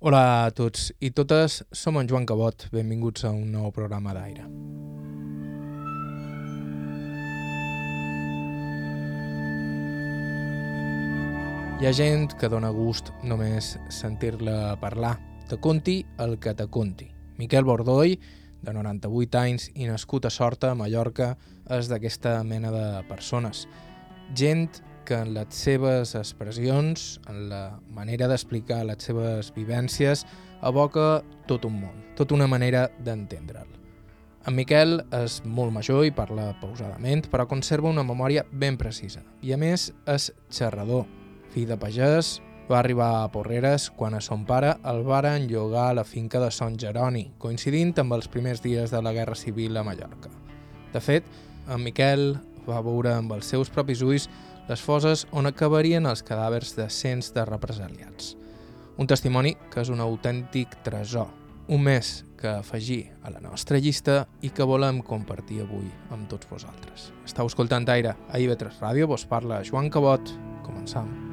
Hola a tots i totes, som en Joan Cabot, benvinguts a un nou programa d'aire. Hi ha gent que dona gust només sentir-la parlar. Te conti el que te conti. Miquel Bordoi, de 98 anys i nascut a Sorta, a Mallorca, és d'aquesta mena de persones. Gent que en les seves expressions, en la manera d'explicar les seves vivències, evoca tot un món, tota una manera d'entendre'l. En Miquel és molt major i parla pausadament, però conserva una memòria ben precisa. I a més és xerrador, Fill de pagès, va arribar a Porreres quan a son pare el varen llogar a la finca de Son Jeroni, coincidint amb els primers dies de la Guerra Civil a Mallorca. De fet, en Miquel va veure amb els seus propis ulls les foses on acabarien els cadàvers de cents de represaliats. Un testimoni que és un autèntic tresor, un més que afegir a la nostra llista i que volem compartir avui amb tots vosaltres. Estau escoltant Aire a IB3 Ràdio, vos parla Joan Cabot. Començam.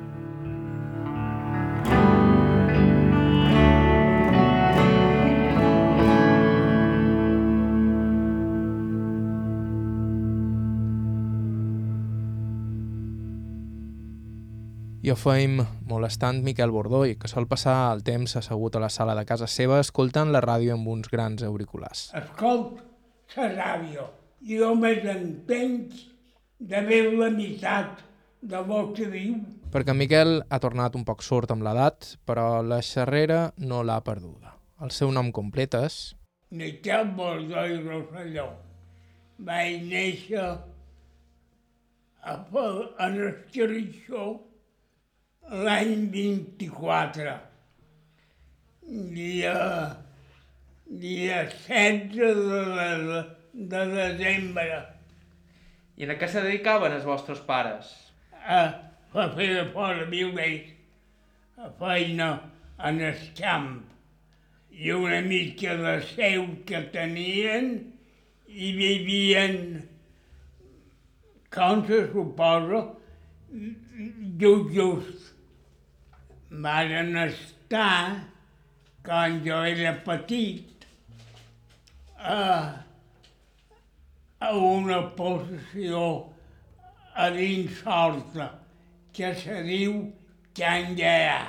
I feim molestant Miquel Bordoi, que sol passar el temps assegut a la sala de casa seva escoltant la ràdio amb uns grans auriculars. Escolt la ràdio i només entenc de veure la meitat de lo que diu. Perquè Miquel ha tornat un poc sort amb l'edat, però la xerrera no l'ha perduda. El seu nom complet és... Miquel Bordoi Rosselló. Vaig néixer a, en Esquerixó l'any 24, dia, dia 16 de, de, de desembre. I a què se dedicaven els vostres pares? A, a fer de fora violers, a feina en el camp i una mica de seu que tenien i vivien, com se suposa, just, just varen estar, quan jo era petit, a, a una possessió a dins Horta, que se diu Can Lleà.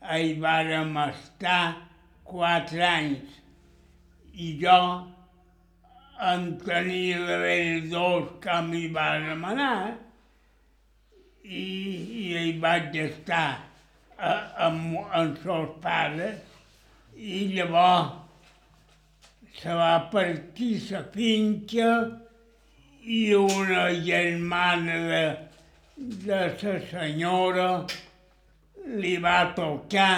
Hi vàrem estar quatre anys i jo en tenia d'haver dos que m'hi vàrem anar i, i hi vaig estar amb, amb els pares i llavors se va partir la finca i una germana de, de la senyora li va tocar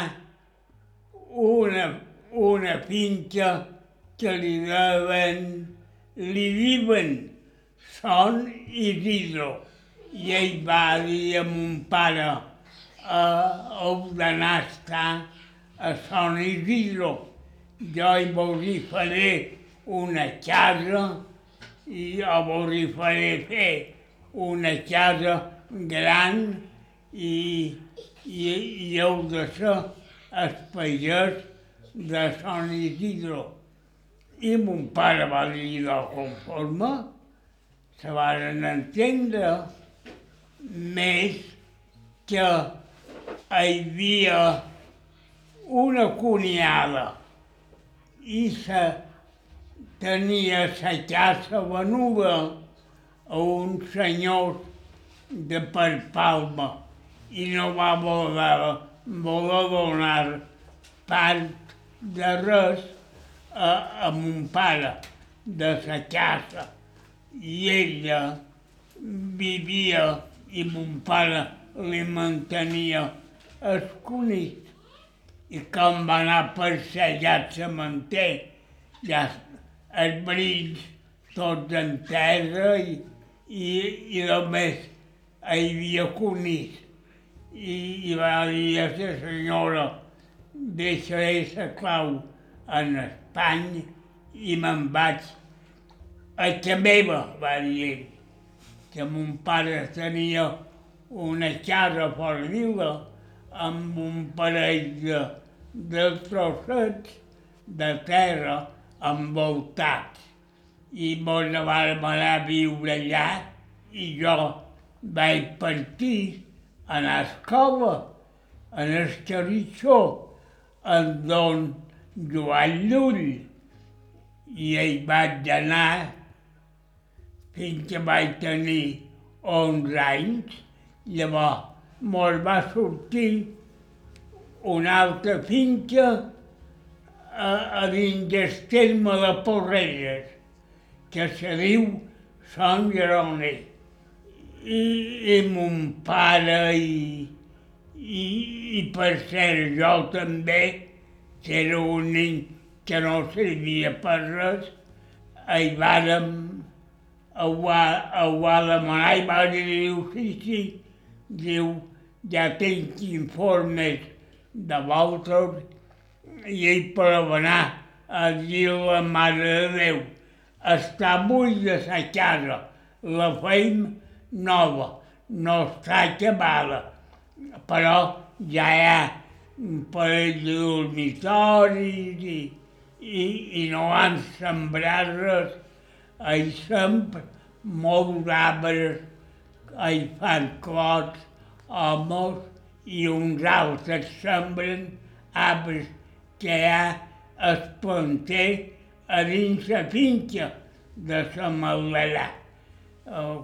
una, una finca que li deuen, li diuen Son Isidro. I ell va dir a mon pare, a ordenar estar a Son Isidro. Jo hi volia faré una casa i jo volia faré fer una casa gran i, i, i heu de ser el pagès de Son Isidro. I mon pare va dir de conforme, se van entendre més que hi havia una cunyada i se tenia la casa venuda a un senyor de per Palma i no va voler, voler donar part de res a, a mon pare de la casa. I ella vivia i mon pare li mantenia esconit. I com va anar passejat la manté, ja els brills tots en terra i, i, i només hi havia conills. I, I va dir a la senyora, deixaré la clau en Espanya i me'n vaig a la meva, va dir ell, que mon pare tenia una casa fora vila amb un parell de, de trossets de terra envoltats. I mos vam anar a viure allà i jo vaig partir a l'escola, en el Carritxó, amb don Joan Llull. I hi vaig anar fins que vaig tenir 11 anys. Llavors mos va sortir una altra finca a, a dins del terme de Porrelles, que se diu Sant Jeroni. I, i mon pare i, i, i per ser jo també, que era un nen que no servia per res, hi vàrem, ho va, ho va demanar i va dir, sí, sí, diu, tinc informes de vosaltres i ell per anar a dir la Mare de Déu, està buida sa casa, la feim nova, no està acabada, però ja hi ha un parell de dormitoris i, i, i no han sembrat res. Hi sempre molts arbres, hi fan clots, homes, i uns altres sembren arbres que hi ha el planter a dins la finca de la Malverà.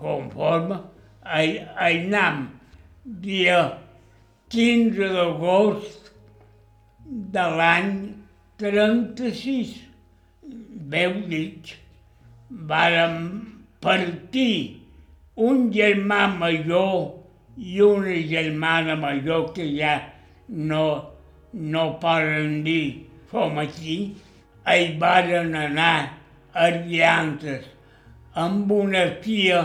Conforme hi, hi anam dia 15 d'agost de l'any 36. Veu dit, vàrem partir un germà major i una germana major que ja no, no poden dir som aquí, hi varen anar a Riantes amb una tia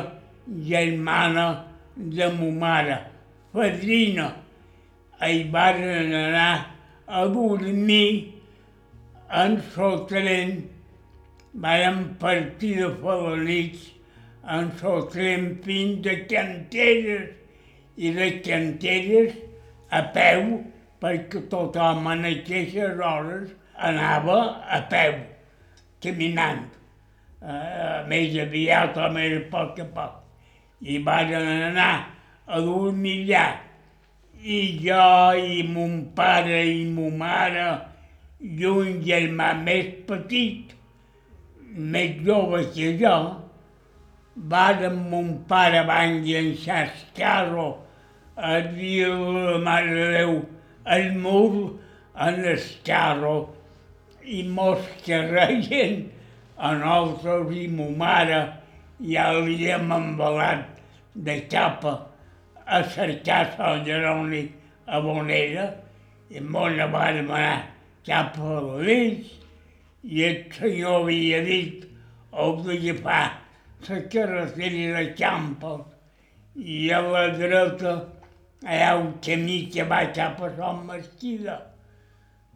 germana de mo mare, fadrina. Hi varen anar a dormir en Sotren, vàrem partir de Falanits Sotren fins a Canteres i de Canteres a peu, perquè tothom en aquestes hores anava a peu, caminant. Uh, més aviat o més a poc a poc. I van anar a dormir allà. I jo i mon pare i mon mare i un germà més petit, més jove que jo, vàrem mon pare van llançar el carro a dir la Mare de Déu el mur en el carro i mos carreguen a nosaltres i mo mare ja l'havíem embalat de capa a cercar Sant Jeroni a Bonera i mos ne vàrem anar cap a l'Eix i el senyor havia dit heu d'agafar la carretera de Campos i a la dreta hi ha un camí que va cap a Sant Mesquida,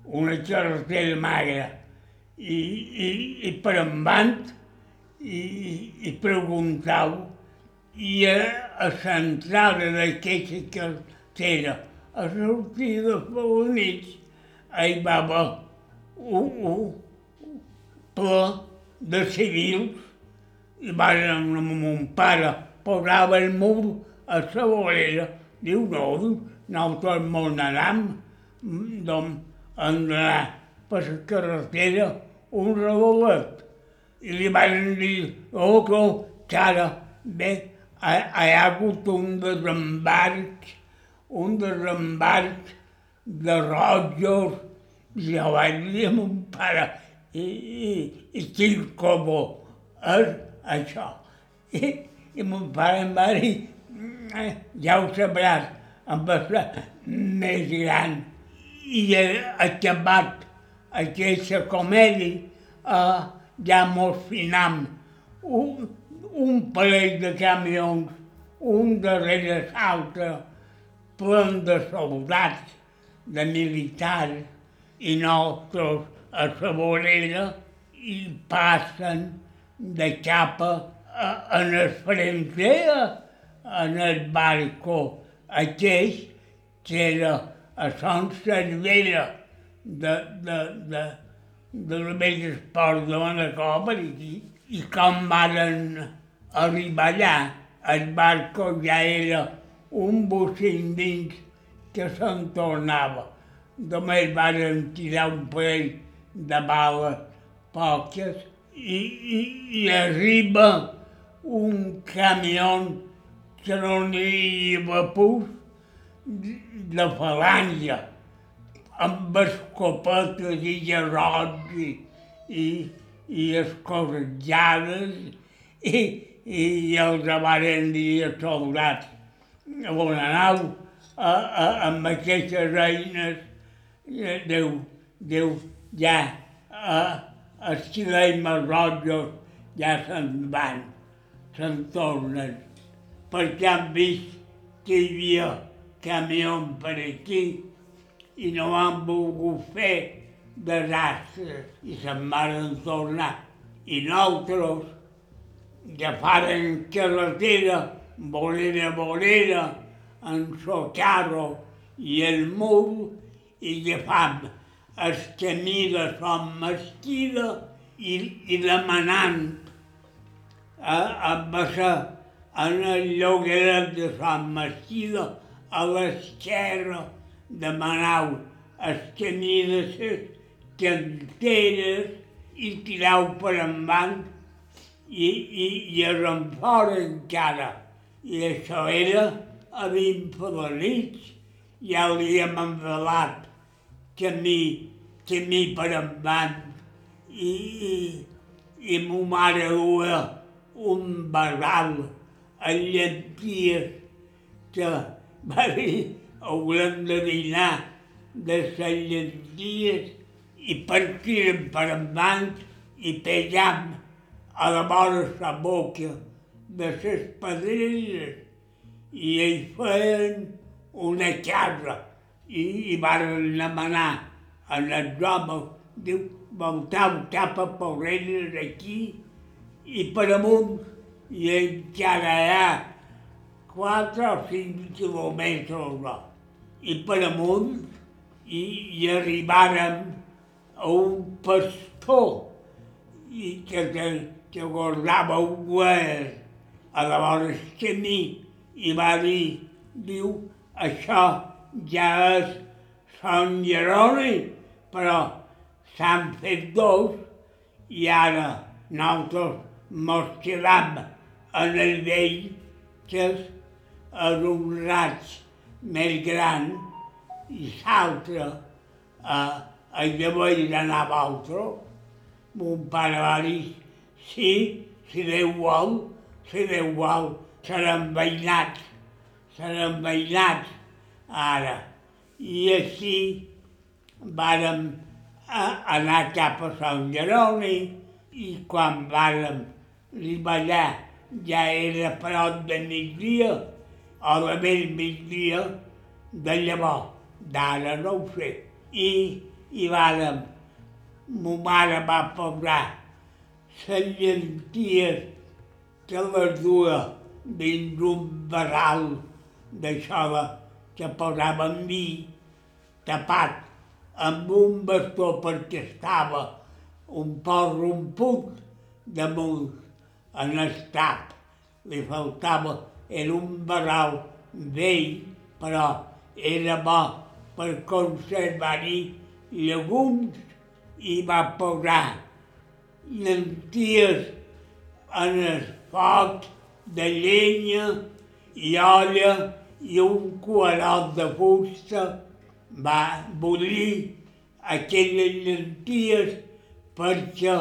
una carretera magra. I, i, i per endavant i, i preguntau i a, a l'entrada d'aquesta carretera, a sortir de Falanits, hi va haver un, un ple de civils i van amb mon pare posava el mur a la vorera. Diu, no, nosaltres anam, doncs d'anar per la carretera un redolet. I li van dir, oh, que ara, bé, hi ha hagut un desembarc, un desembarc de rojos, jo vaig dir a mon pare, i, i, i quin comú és això. I, i mon pare em va dir, ja ho sabràs, amb el més gran. I acabat aquesta comèdia, eh, ja mos finam un, un parell de camions, un darrere l'altre, plen de soldats, de militars, i nosaltres a la vorera i passen de capa a, en el fronter, en el barco aquell que era a Sant Cervera de, de, de, de la vella esport de Manacor i, i com van arribar allà, el barco ja era un bocint dins que se'n tornava. Només van tirar un parell de bales poques i, i, i arriba un camió n'hi havia pus de falange amb escopetes i gerrots i, i, i escorretjades i, i els varen dir a soldats on anau a, a, amb aquestes eines Déu, Déu ja a, els xilemes rojos ja se'n van, se'n tornen, perquè han vist que hi havia camió per aquí i no han volgut fer desastres i se'n van tornar. I nosaltres agafaren carretera, bolera, bolera, en so carro i el mur i agafam el camí de Son Mesquida i, i demanant a, a passar en el llogueret de Sant Mesquida a l'esquerra demanau el camí de les canteres i tirau per endavant i, i, i eren fora encara. I això era a 20 federits, ja l'havíem envelat camí, camí per endavant i, i, i mo mare duia un barral a llenties que va dir haurem de dinar de les llenties i partirem per endavant i pejam a la vora la boca de les pedreres i ells feien una casa i, i van demanar a les homes, diu, voltau cap a Porreres aquí i per amunt i encara hi ha 4 o 5 quilòmetres no? i per amunt i, i arribàrem a un pastor i que, que, que guardava un guer a la vora del camí i va dir, diu, això ja és Sant Jeroni, però s'han fet dos i ara nosaltres mos quedam en el vell, que és en un raig més gran i l'altre a, a llavors anava altre. Mon pare va dir, sí, si Déu vol, si Déu vol, seran veïnats, seran veïnats ara. I així vàrem anar cap a Sant Jeroni i quan vàrem allà ja era prop de migdia, o de vell migdia de llavors, d'ara no ho sé. I, i vàrem, mo mare va posar les llenties que les duia dins un barral d'això que posaven vi tapat amb un bastó perquè estava un poc romput damunt en el cap. Li faltava, era un barral vell, però era bo per conservar-hi llegums i va posar llenties en el foc de llenya i olla i un cuerot de fusta va bullir aquelles llenties perquè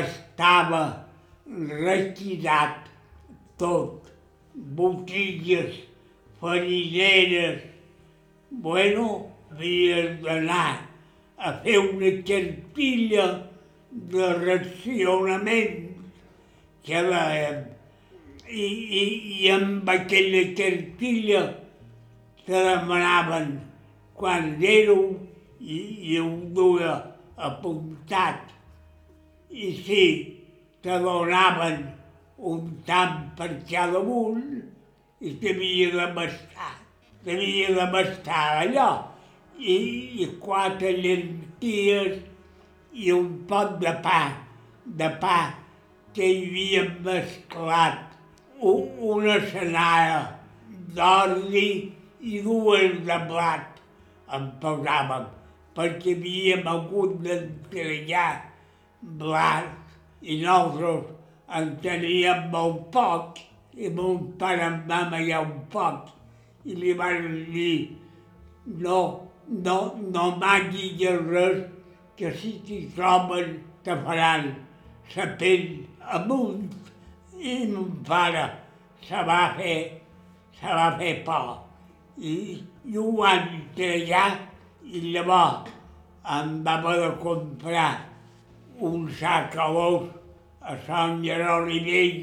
estava retirat tot, botilles, farineres. Bueno, havies d'anar a fer una cartilla de racionament que la, i, i, i amb aquella cartilla te demanaven quan éreu i, i ho duia apuntat. I sí, te donaven un tant per cada un i t'havia de mastar, t'havia de mastar allò. i, i quatre llenties i un pot de pa, de pa que hi havia mesclat una senara d'ordi i dues de blat en posàvem, perquè havíem hagut d'entregar blat i nosaltres en teníem molt poc i mon pare em va mallar un poc i li van dir no, no, no manguis res que si t'hi troben te faran la pell amunt i mon pare se va fer, se va fer por i, i ho van treballar i llavors em va de comprar un sac a l'os a Sant Jeroni Vell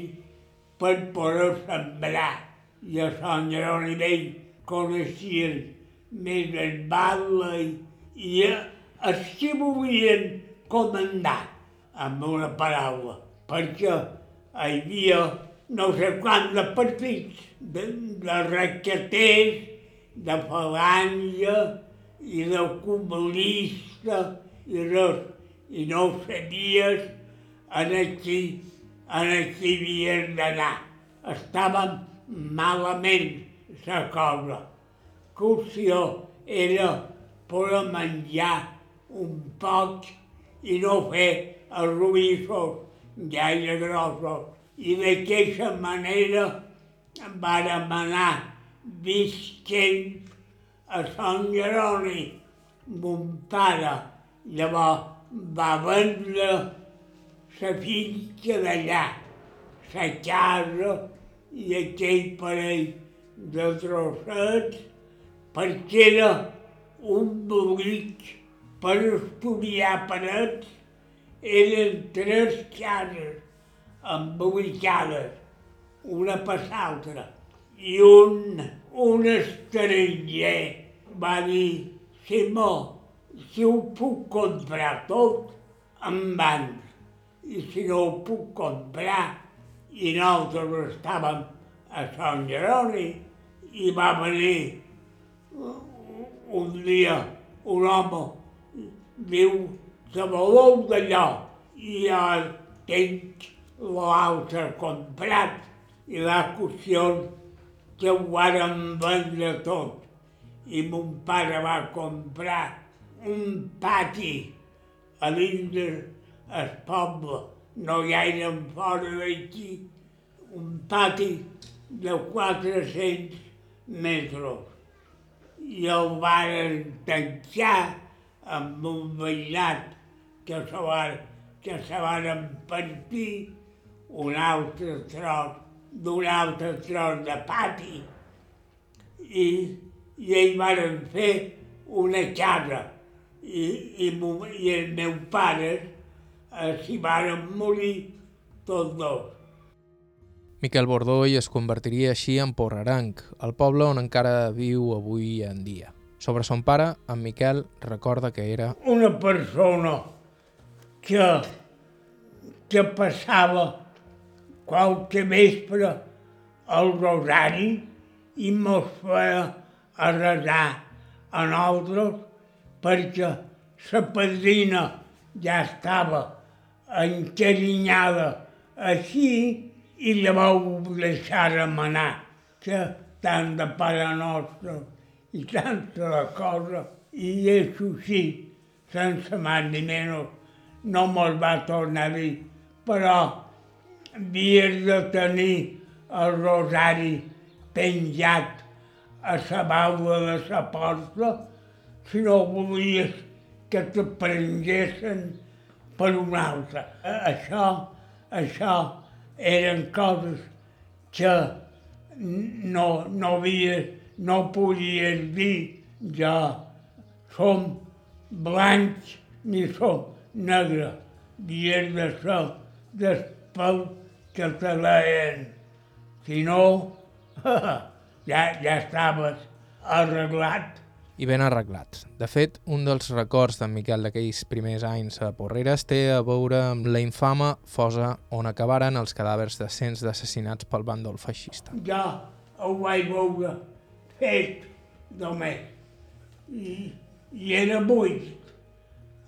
per poder sembrar. I a Sant Jeroni Vell coneixien més el batle i els que volien comandar, amb una paraula, perquè havia no sé quants de partits, de, de raqueters, de falange i de comunista i res, i no sabies en aquí, en aquí havies d'anar. Estàvem malament, la cosa. Qüestió era poder menjar un poc i no fer els ruïssos gaire grossos. I d'aquesta manera vàrem anar visquent a Sant Jeroni. Mon pare llavors va vendre la finca d'allà, la casa i aquell parell de trossets, perquè era un bolic per estudiar parets, eren tres cases embolicades, una per l'altra. I un, un estranger va dir, Simó, si ho puc comprar tot, em van i si no ho puc comprar, i nosaltres estàvem a Sant Jeroni, i va venir un dia un home, diu, voleu d'allò, i ja tinc l'altre comprat, i la qüestió que ho varen vendre tot. I mon pare va comprar un pati a dins el poble, no gaire fora d'aquí, un pati de 400 metres. I el van tancar amb un veïnat que se, va, que se van partir un altre tros d'un altre tros de pati i, i ells van fer una casa i, i, i els meus pares eh, s'hi varen morir tots dos. Miquel Bordoll es convertiria així en Porreranc, el poble on encara viu avui en dia. Sobre son pare, en Miquel recorda que era... Una persona que, que passava qualque vespre al rosari i mos feia a resar a nosaltres perquè la padrina ja estava encarinyada així i la vau deixar anar, que tant de pare nostre i tanta la cosa, i això sí, sense més ni menys, no mos va tornar a dir, però havies de tenir el rosari penjat a la baula de la porta si no volies que te prenguessin per una altra. Això, això eren coses que no, no, havia, no podies dir ja som blancs ni som negres. Havies de del pel que te leien. Si no, ja, ja estaves arreglat i ben arreglats. De fet, un dels records d'en Miquel d'aquells primers anys a Porreres té a veure amb la infama fosa on acabaren els cadàvers de cents d'assassinats pel bàndol feixista. Ja ho vaig veure fet només. I, i era buit.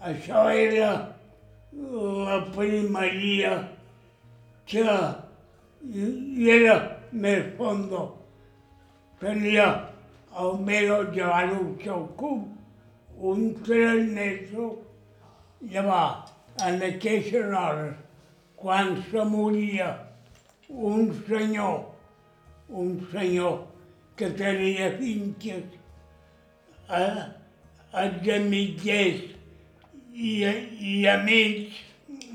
Això era la primeria que i era més fondo. Tenia el meu llevar un tres mesos, llavors, en aquestes hores, quan se moria un senyor, un senyor que tenia finques a, a mitgers i, i amics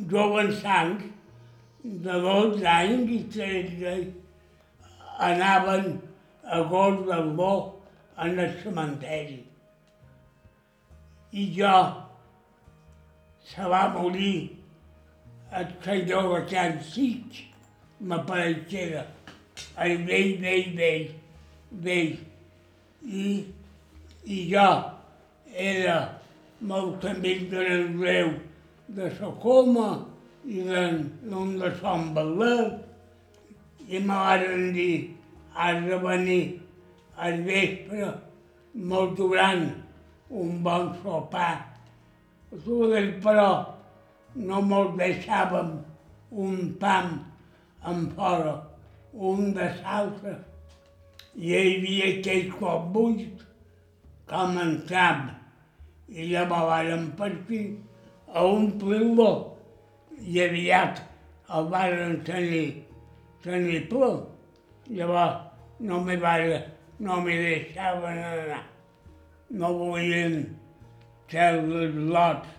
joves sangs de 12 anys i 13 anaven a gos del bo en el cementeri. I jo se va morir el senyor de Can Xic, m'apareixera, el vell, vell, vell, vell. I, I jo era molt amic de l'Andreu de la coma i d'un de Sant Belet i me van dir has de venir al vespre molt gran un bon sopar. Nosaltres, però, no mos deixàvem un pam en fora, un de i hi havia aquell cop buit, com en i ja me varen partir a omplir-lo i aviat el varen tenir, tenir ple. Llavors no me varen, no me deixaven anar. No volien que els lots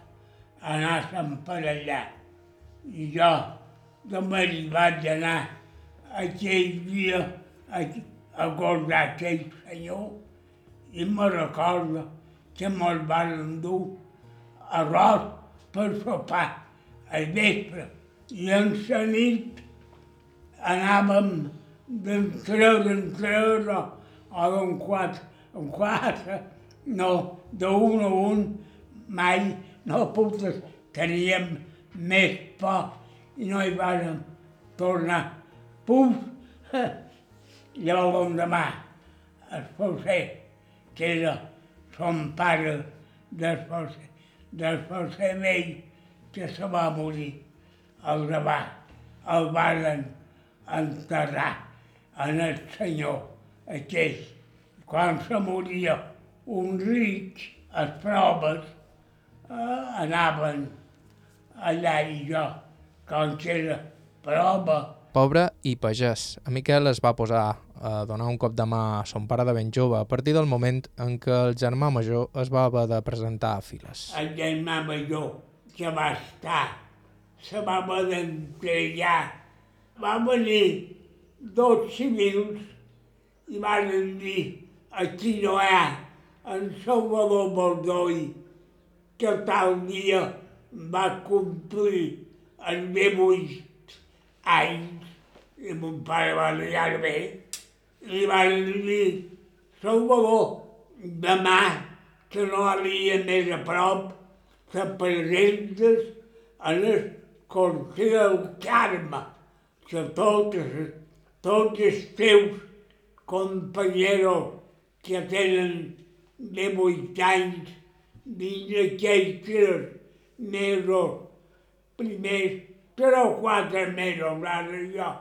anassin per allà. I jo també hi vaig anar aquell dia a, a guardar aquell senyor i me recordo que me'l van dur arròs per sopar al vespre i en la nit anàvem d'entrada en entrada o d'un quatre en quatre, no, d'un a un, mai no putes, teníem més por i no hi vàrem tornar. Puf! Llavors l'endemà es ser que era son pare del del vell que se va morir. El va, el van enterrar en el senyor aquest. Quan se moria un ric, les proves eh, anaven allà i jo, com que era prova. Pobre i pagès. A Miquel es va posar a donar un cop de mà a son pare de ben jove a partir del moment en què el germà major es va haver de presentar a files. El germà major que va estar se va haver d'entregar. Va venir dos civils i van dir aquí no hi ha en Salvador Bordoi que tal dia va complir els 18 anys i mon pare va liar bé li van dir, Salvador, demà, que no havia més a prop, te presentes en el Consell del Carme, que tots, tots els teus companyeros que tenen de vuit anys dins d'aquells mesos, primers tres o quatre mesos, ara jo,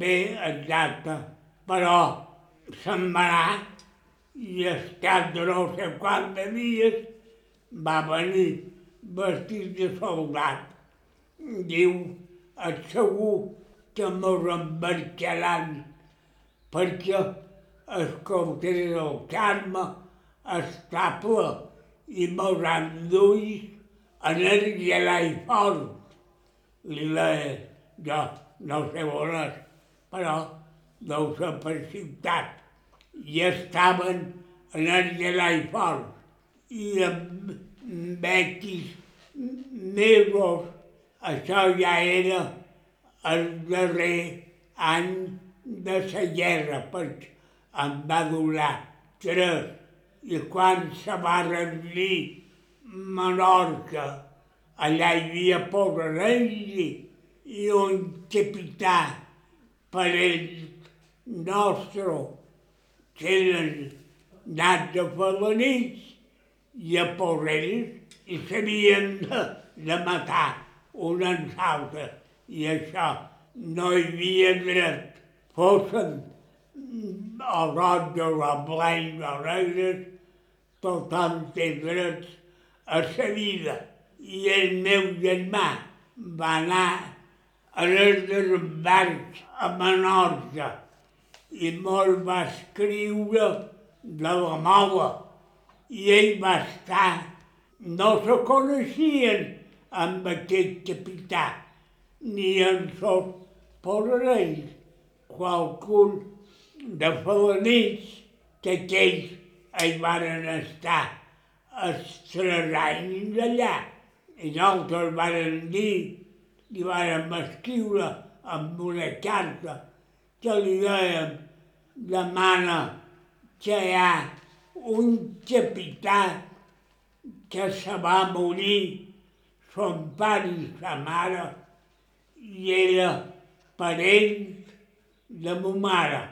bé exacte però anar i al cap de no sé quants de dies va venir vestit de soldat. Diu, et segur que mos embarcaran perquè el corter del Carme està ple i mos d'ulls en el gelai fort. Li deia, jo no sé on és, però dels per ciutat i estaven en el gelai fort i amb bequis mesos. Això ja era el darrer any de la guerra, perquè em va durar tres. I quan se va rendir Menorca, allà hi havia pocs i un capità per ells nostre, que eren nats de felanits i a por ells i s'havien de, de matar un als altres. I això no hi havia dret. Fossin o roges o blancs o negres, tothom té drets a la vida. I el meu germà va anar a les desembarcs a Menorca i molt va escriure de la mola i ell va estar, no se coneixien amb aquest capità, ni en sos porells, qualcun de falanits que aquells hi varen estar els tres anys allà. I nosaltres varen dir, i varen escriure amb una carta que li dèiem demana que hi ha un capità que se va morir, son pare i sa mare, i era parent de ma mare,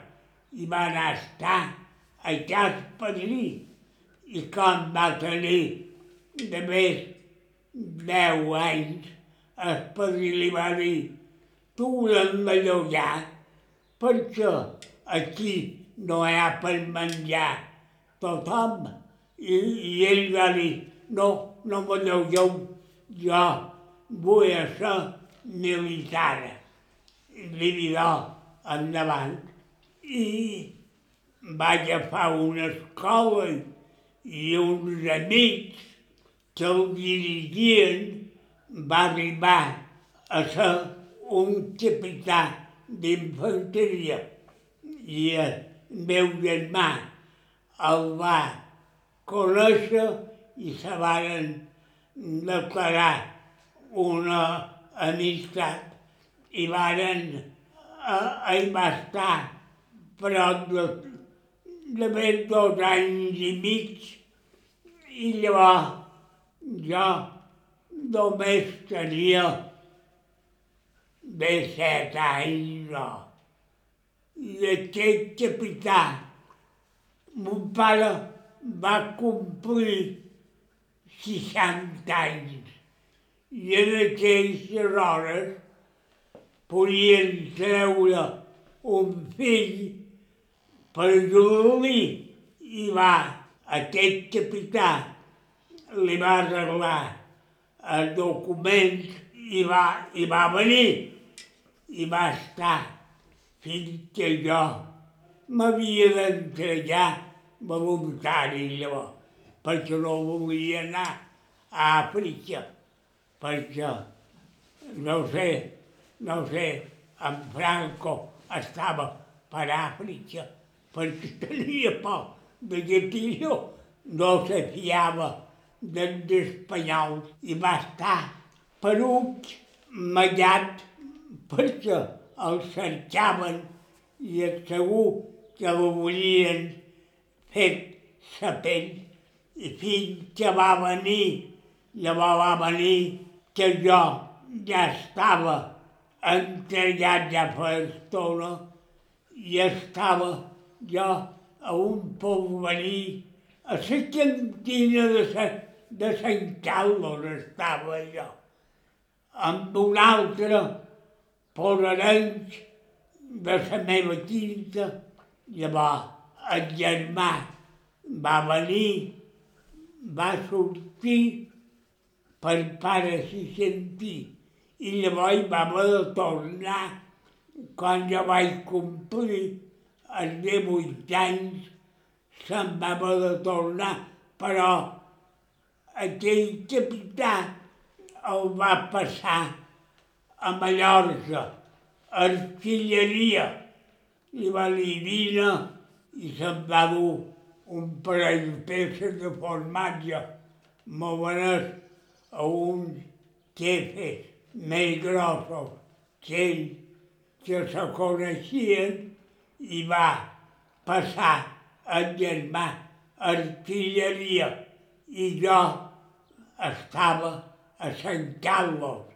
i van estar a cas padrí, i quan va tenir de més deu anys, el padrí li va dir, tu l'hem d'allotjar perquè aquí no hi ha per menjar tothom. I, i ell va dir, no, no m'allogueu, jo vull ser militar. I li dirà endavant. I va agafar una escola i uns amics que el dirigien va arribar a ser un capità d'infanteria. I el meu germà el va conèixer i se varen declarar una amistat i varen, eh, va estar prop de, de més dos anys i mig. I llavors jo només tenia de set anys o i aquest capità, mon pare va complir 60 anys. I en aquelles hores podien treure un fill per ajudar-li i va, aquest capità li va arreglar el document i va, i va venir i va estar fins que jo m'havia d'entregar voluntari llavors, perquè no volia anar a Àfrica, perquè, no sé, no sé, en Franco estava per Àfrica, perquè tenia por de que tio no se fiava dels espanyols i va estar peruc, mallat, perquè el cercaven i segur que el volien fer sa pell. I fins que va venir, llavors va venir que jo ja estava entregat ja fa estona i estava jo a un porvenir, a la cantina de, sa, de Sant Carlos estava jo, amb un altre posarencs de la meva quinta, llavors el germà va venir, va sortir per pare s'hi sentir i llavors va haver de tornar quan jo vaig complir els 18 anys se'n va haver de tornar, però aquell capità el va passar a Mallorca, artilleria, i va li vine i se'n va dur un parell de peces de formatge molt bones a uns jefes més grossos que ell, que se coneixien, i va passar el germà artilleria i jo estava a Sant Carlos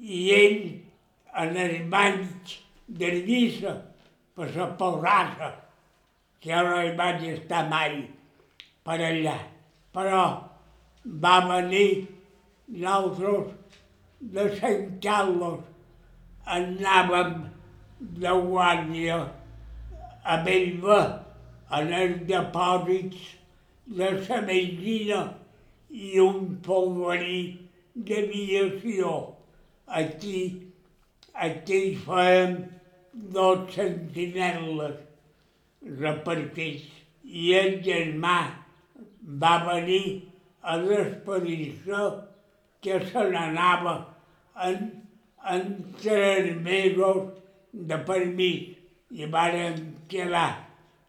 i ell en els banys de Lliça per la porrassa, que ara hi vaig estar mai per allà, però va venir nosaltres de Sant Carlos, anàvem de guàrdia a Belva, en els depòsits de la benzina i un polverí d'aviació. Aquí, aquí fèiem dos sentinel·les repartits i el germà va venir a l'expedició que se n'anava en, en tres mesos de permís i varen quedar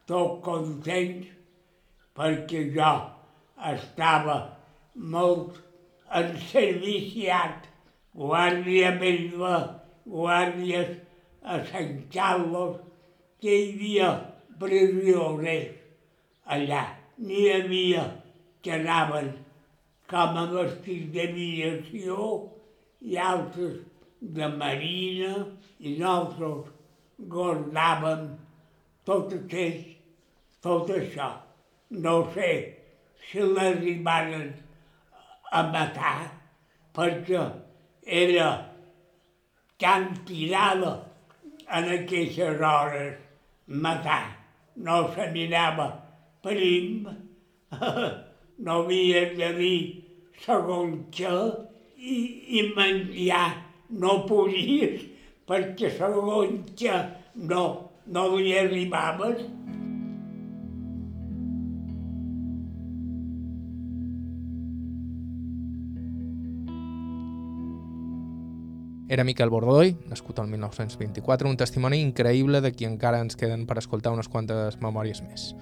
tot contents perquè jo estava molt enserviciat, guàrdia Belva, guàrdies a Sant Carlos, que hi havia prisioners allà. N'hi havia que anaven com a vestits d'aviació i altres de marina i nosaltres guardàvem tot aquell, tot això. No sé si l'arribaren a matar perquè era tan tirada en aquelles hores matar. No se mirava prim, no havia de dir segons què i, i menjar no podies perquè segons què no, no li arribaves. Era Miquel Bordoi, nascut el 1924, un testimoni increïble de qui encara ens queden per escoltar unes quantes memòries més.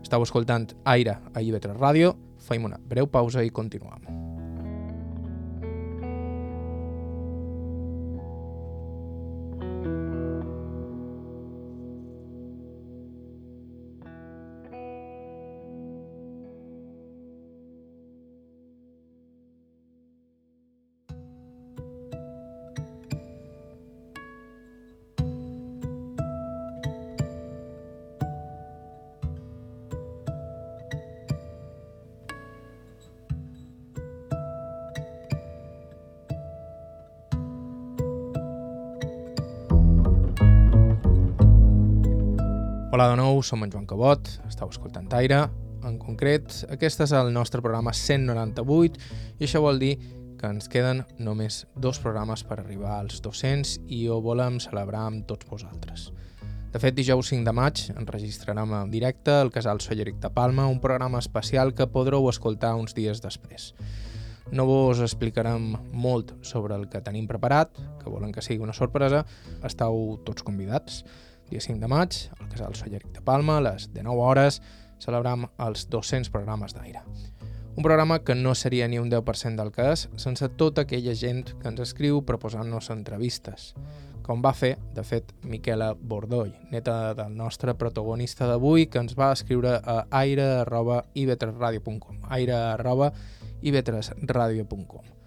Estau escoltant Aire a IB3 Ràdio, faim una breu pausa i continuem. Som en Joan Cabot, estàu escoltant Aire. En concret, aquest és el nostre programa 198 i això vol dir que ens queden només dos programes per arribar als 200 i ho volem celebrar amb tots vosaltres. De fet, dijous 5 de maig enregistrarem en directe el Casal Solleric de Palma, un programa especial que podreu escoltar uns dies després. No vos explicarem molt sobre el que tenim preparat, que volen que sigui una sorpresa, estàu tots convidats. Dia 5 de maig, al Casal Solleric de Palma, a les 19 hores, celebram els 200 programes d'aire. Un programa que no seria ni un 10% del que és sense tota aquella gent que ens escriu proposant-nos entrevistes, com va fer, de fet, Miquela Bordoll, neta del nostre protagonista d'avui, que ens va escriure a aire.ib3radio.com aire.ib3radio.com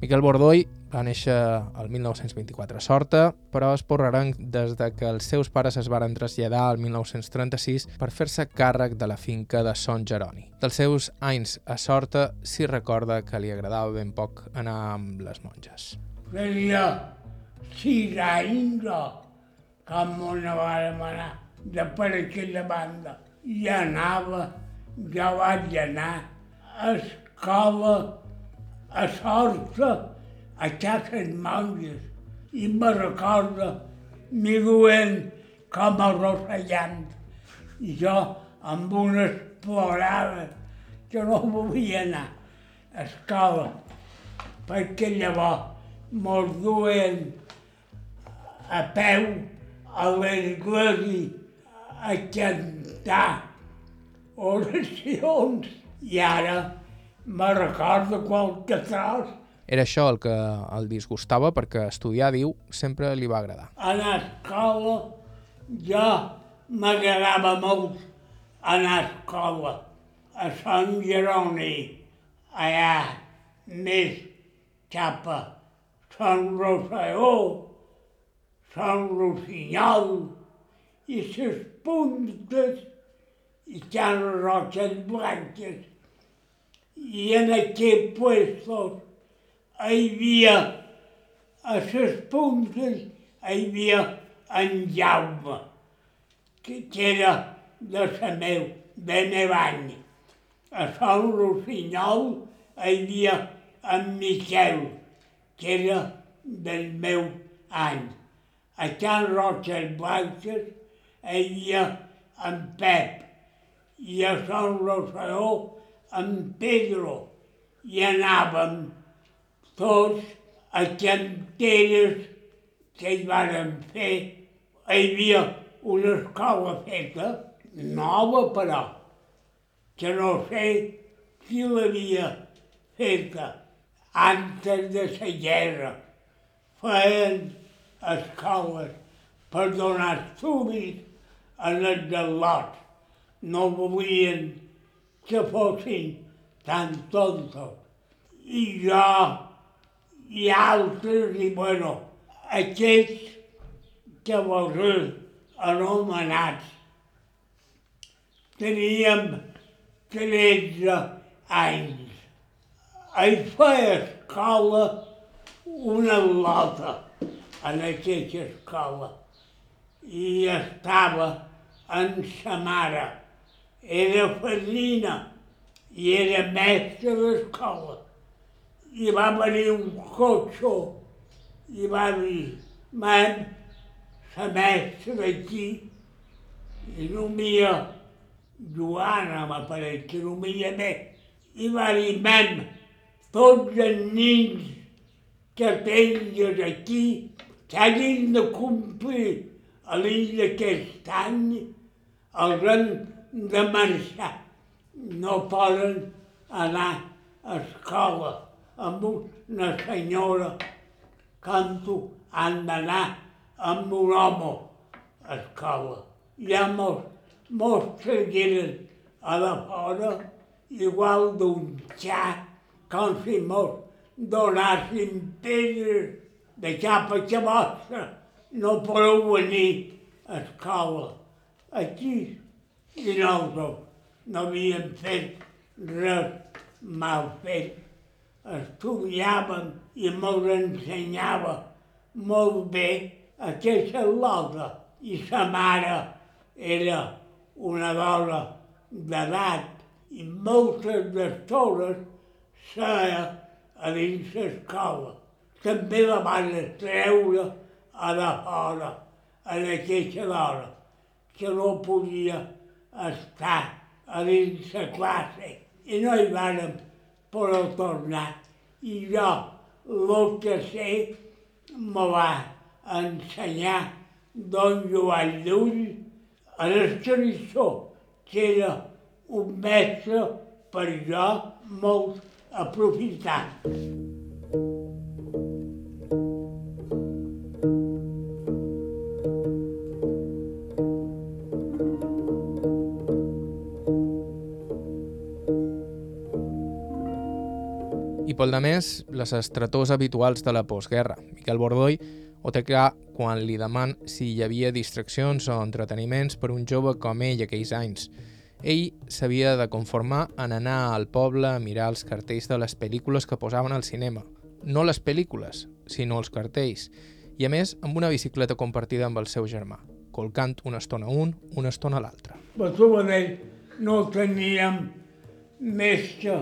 Miquel Bordoll va néixer el 1924 a Sorta, però és porrarenc des de que els seus pares es varen traslladar al 1936 per fer-se càrrec de la finca de Son Jeroni. Dels seus anys a Sorta s'hi recorda que li agradava ben poc anar amb les monges. Feia sis anys o com una vàrem anar de per aquella banda. I anava, jo vaig anar a escola a sorta a monges i me recorda m'hi duen com a rossellant. I jo amb unes plorades que no volia anar a escola perquè llavors mos duen a peu a l'església a cantar oracions i ara me recordo qualque tros. Era això el que el disgustava perquè estudiar, diu, sempre li va agradar. A l'escola jo m'agradava molt anar a escola a Sant Jeroni, allà més cap a Sant Rosselló, Sant Rossinyol i les puntes i les roques blanques i en aquest puestos hi havia a les puntes hi havia en Jaume, que, era de la meu, de meu any. A Sant Rossinyol hi havia en Miquel, que era del meu any. A Can Roques Blanques hi havia en Pep i a Sant Rosselló en Pedro i anàvem tots a canteres que hi varen fer. Hi havia una escola feta, nova però, que no sé qui l'havia feta antes de la guerra. Feien escoles per donar estudis en els al·lots. No volien que fossin tan tontos. I jo i altres, i bueno, aquests que vol dir anomenats teníem 13 anys. Hi feia escola una lota en aquesta escola i estava en sa mare. Era fadrina i era mestre d'escola. I va venir un cotxo i va dir, man, la mestra d'aquí, i nomia Joana, m'apareix, que nomia bé, i va dir, man, tots els nins que tingues aquí s'hagin de complir a l'illa d'aquest any, els han de marxar. No poden anar a escola amb una senyora canto han d'anar amb un home a escola. Ja mos, mos tragueren a la fora igual d'un xa, com si mos donassin pedres de cap a vostra. No podeu venir a escola. Aquí i nosaltres no havíem fet res mal fet estudiàvem i me'ls ensenyava molt bé aquesta losa. I sa mare era una dona d'edat i moltes d'estores seia a dins l'escola. També la van treure a la fora, en aquesta hora, que no podia estar a dins la classe. I no hi vàrem però tornar. I jo, el que sé, me va ensenyar don Joan Llull a l'escriptor, que era un mestre per jo molt aprofitat. De més, les estretors habituals de la postguerra. Miquel Bordoll ho té clar quan li deman si hi havia distraccions o entreteniments per un jove com ell aquells anys. Ell s'havia de conformar en anar al poble a mirar els cartells de les pel·lícules que posaven al cinema. No les pel·lícules, sinó els cartells. I a més, amb una bicicleta compartida amb el seu germà, colcant una estona un, una estona l'altra. Per Sabadell no teníem més que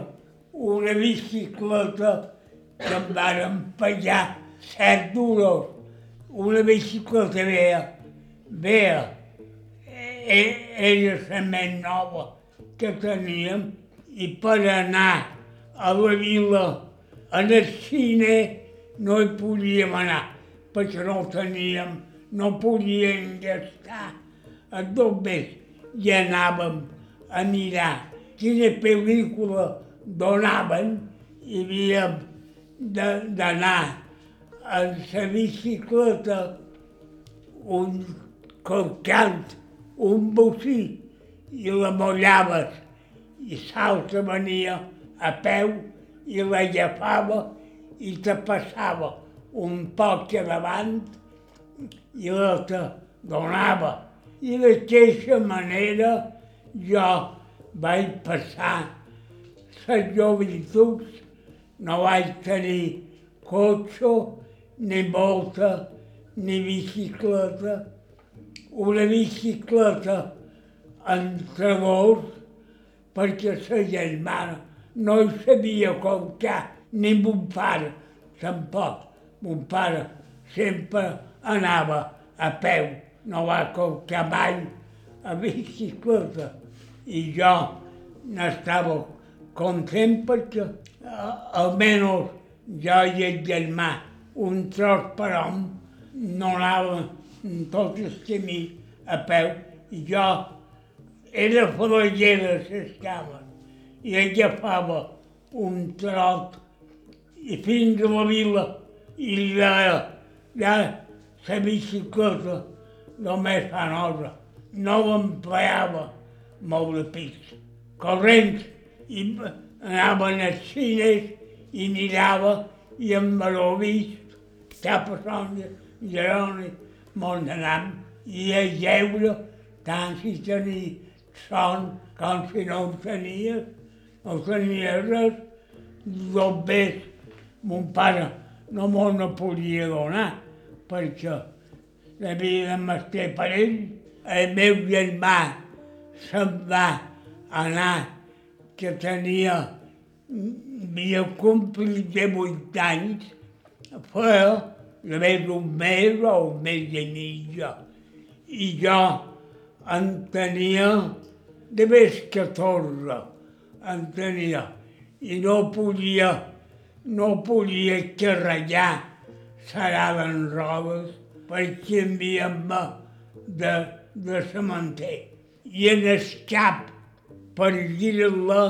una bicicleta que em varen pagar set duros. Una bicicleta vea, vea, era la més nova que teníem i per anar a la vila, en el cine, no hi podíem anar perquè no teníem, no podíem gastar. A dos més i anàvem a mirar quina pel·lícula donaven i havíem d'anar en la bicicleta un colcant, un bocí, i la mollaves, i l'altre venia a peu i la agafava i te passava un poc davant i l'altre donava. I d'aquesta manera jo vaig passar les joventuts no vaig tenir cotxe, ni volta, ni bicicleta. Una bicicleta entre dos, perquè la germana no hi sabia comptar, ni mon pare tampoc. Mon pare sempre anava a peu, no va comptar mai a bicicleta. I jo n'estava content perquè eh, almenys jo i el germà, un tros per hom, no anàvem tot el camí a peu. I jo era falaller de les cames i agafava un trot i fins a la vila i deia, ja, la bicicleta només fa nosa. No l'empleava molt de pis. Corrents i anaven als cines i mirava i em l'ho vist cap a Son Jeroni Montanam i a jeure tant si tenia son com si no en tenia, no tenia res. Dos vés, mon pare no m'ho no podia donar perquè havia de mestre per ell. El meu germà se'n va anar que tenia havia complit de vuit anys, feia només un mes o un mes i mig. I jo en tenia de més 14, en tenia, i no podia, no podia carregar saraven robes perquè enviant-me de, de cementer. I en el cap, per girar-la,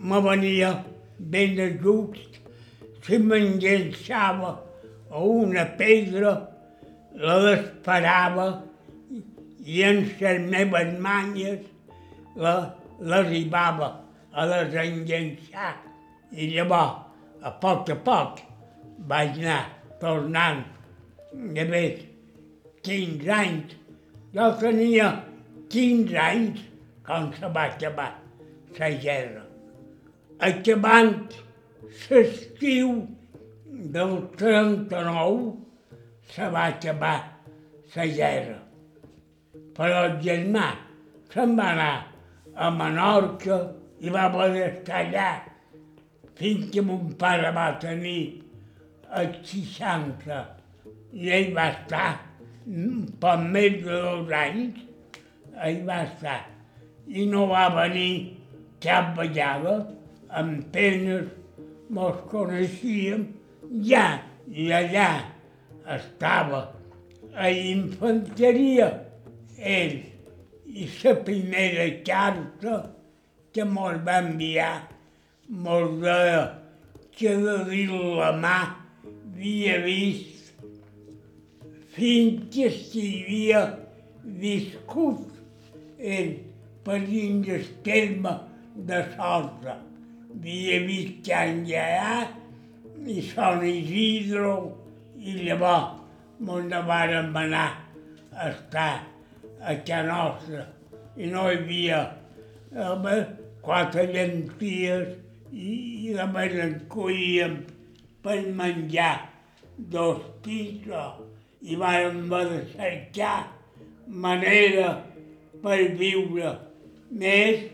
me venia ben de just, si m'enganxava a una pedra, la desparava i en les meves manyes l'arribava a les enganxar. I llavors, a poc a poc, vaig anar tornant de més 15 anys. Jo tenia 15 anys va acabar la guerra. Acabant l'estiu del 39 se va acabar la guerra. Però el germà se'n va anar a Menorca i va poder estar allà fins que mon pare va tenir els 60 i ell va estar per més de dos anys, ell va estar i no va venir cap vegada, amb penes mos coneixíem ja i allà estava a infanteria ell i la primera carta que mos va enviar mos deia que de dir la mà havia vist fins que s'havia viscut ell per el terme de Sorta. Havia vist Can Lleà i Sant Isidro i llavors m'on vàrem anar a estar a casa nostra i no hi havia home, quatre llenties i, i en collíem per menjar dos pisos i vàrem cercar manera per viure més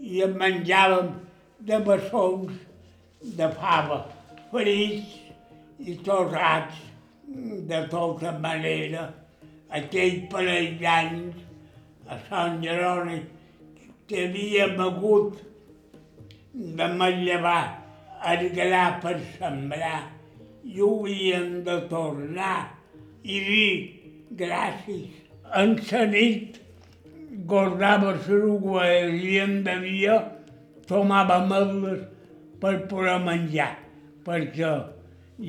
i en menjàvem de bessons de fava, frits i torrats de tota manera. Aquell parell d'anys a Sant Jeroni que havíem hagut de manllevar el gra per sembrar i ho havíem de tornar i dir gràcies. En la nit guardava l'uga i en devia tomava medles per poder menjar, perquè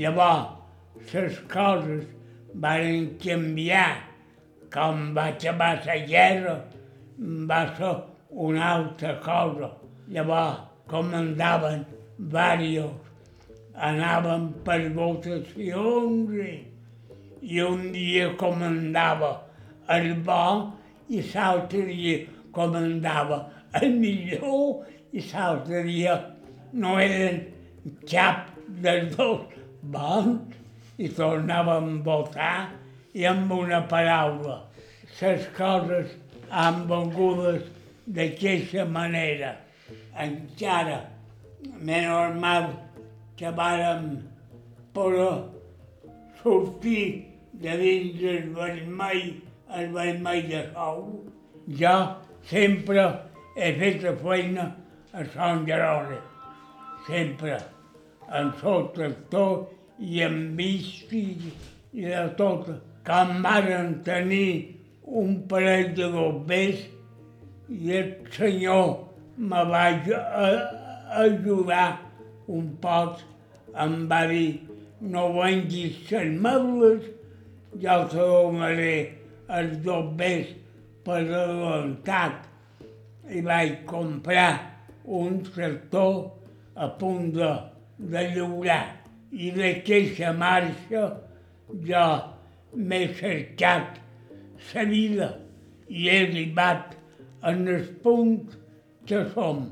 llavors les coses van canviar. Quan va acabar la guerra va ser una altra cosa. Llavors comandaven diversos, anaven per votacions i, i un dia comandava el bo i l'altre dia comandava el millor i l'altre dia no eren cap dels dos bons i tornàvem a votar i amb una paraula. Les coses han vengudes d'aquesta manera. Encara, més normal que vàrem poder sortir de dins el vermell, el vermell de sou. Jo sempre he fet la feina a Sant Jeroni, sempre, en sol tractor i en bici i de tot. Quan varen tenir un parell de bombers i el senyor me va ajudar un poc, em va dir no venguis les meules, ja te donaré els bombers per adelantat i vaig comprar un tractor a punt de, de lliurar. I d'aquesta marxa jo m'he cercat la vida i he arribat en el punt que som.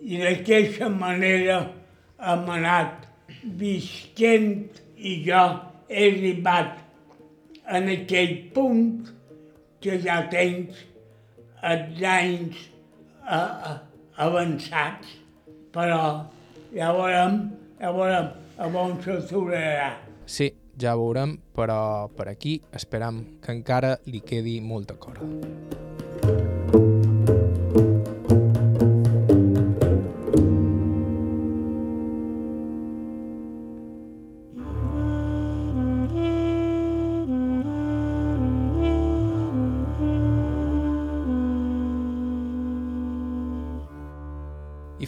I d'aquesta manera hem anat visquent i jo he arribat en aquell punt que ja tens els anys a, a, avançats, però ja veurem, ja veurem a on s'aturarà. Sí, ja veurem, però per aquí esperam que encara li quedi molta corda.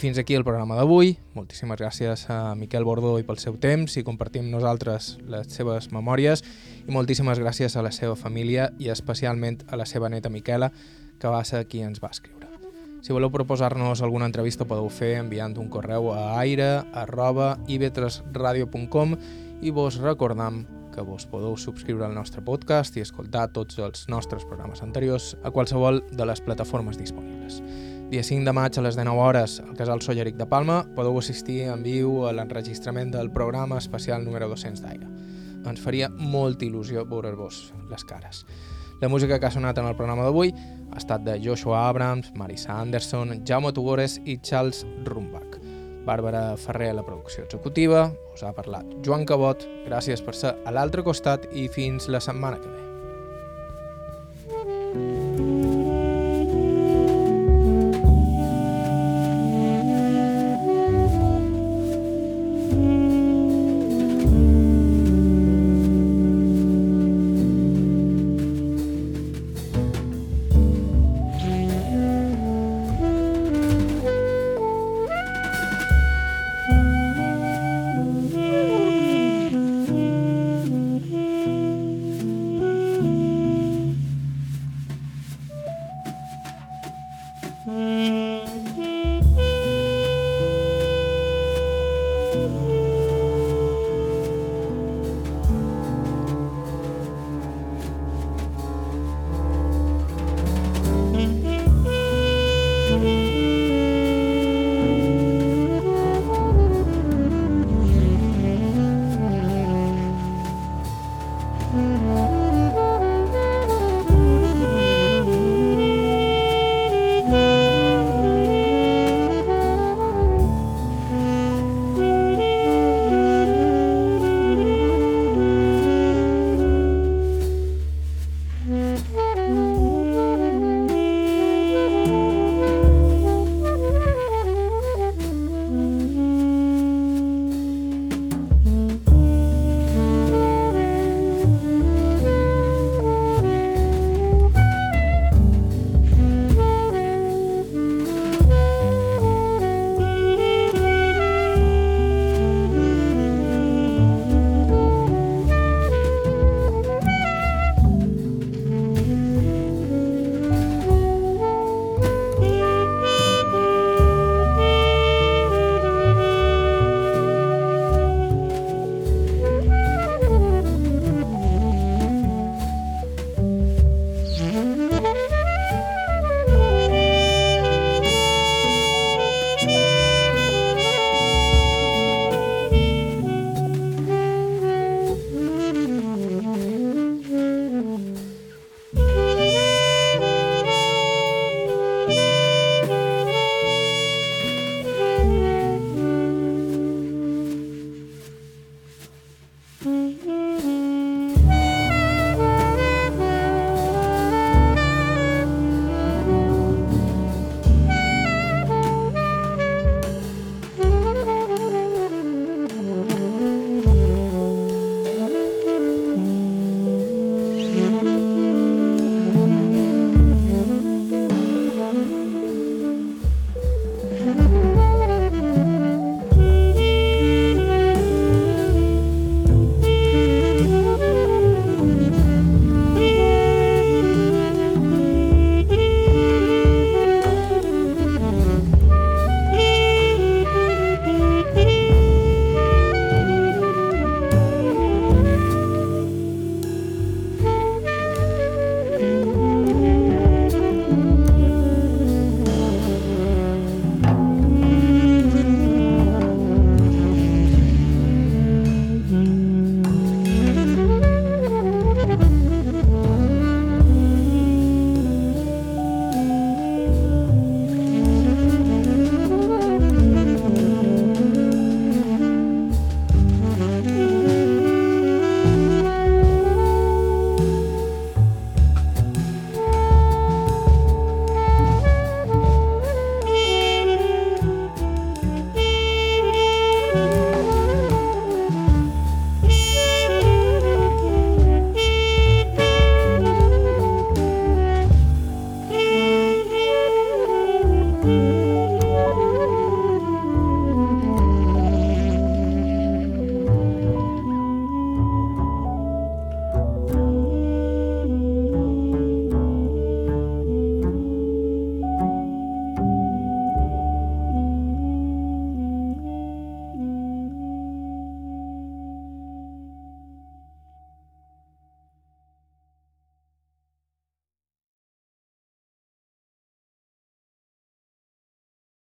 Fins aquí el programa d'avui. Moltíssimes gràcies a Miquel Bordó i pel seu temps i compartim nosaltres les seves memòries i moltíssimes gràcies a la seva família i especialment a la seva neta Miquela, que va ser qui ens va escriure. Si voleu proposar-nos alguna entrevista podeu fer enviant un correu a aire arroba ivetresradio.com i vos recordam que vos podeu subscriure al nostre podcast i escoltar tots els nostres programes anteriors a qualsevol de les plataformes disponibles. Dia 5 de maig a les 19 hores al Casal Solleric de Palma podeu assistir en viu a l'enregistrament del programa especial número 200 d'Aire. Ens faria molta il·lusió veure-vos les cares. La música que ha sonat en el programa d'avui ha estat de Joshua Abrams, Marisa Anderson, Jaume Tugores i Charles Rumbach. Bàrbara Ferrer a la producció executiva, us ha parlat Joan Cabot, gràcies per ser a l'altre costat i fins la setmana que ve.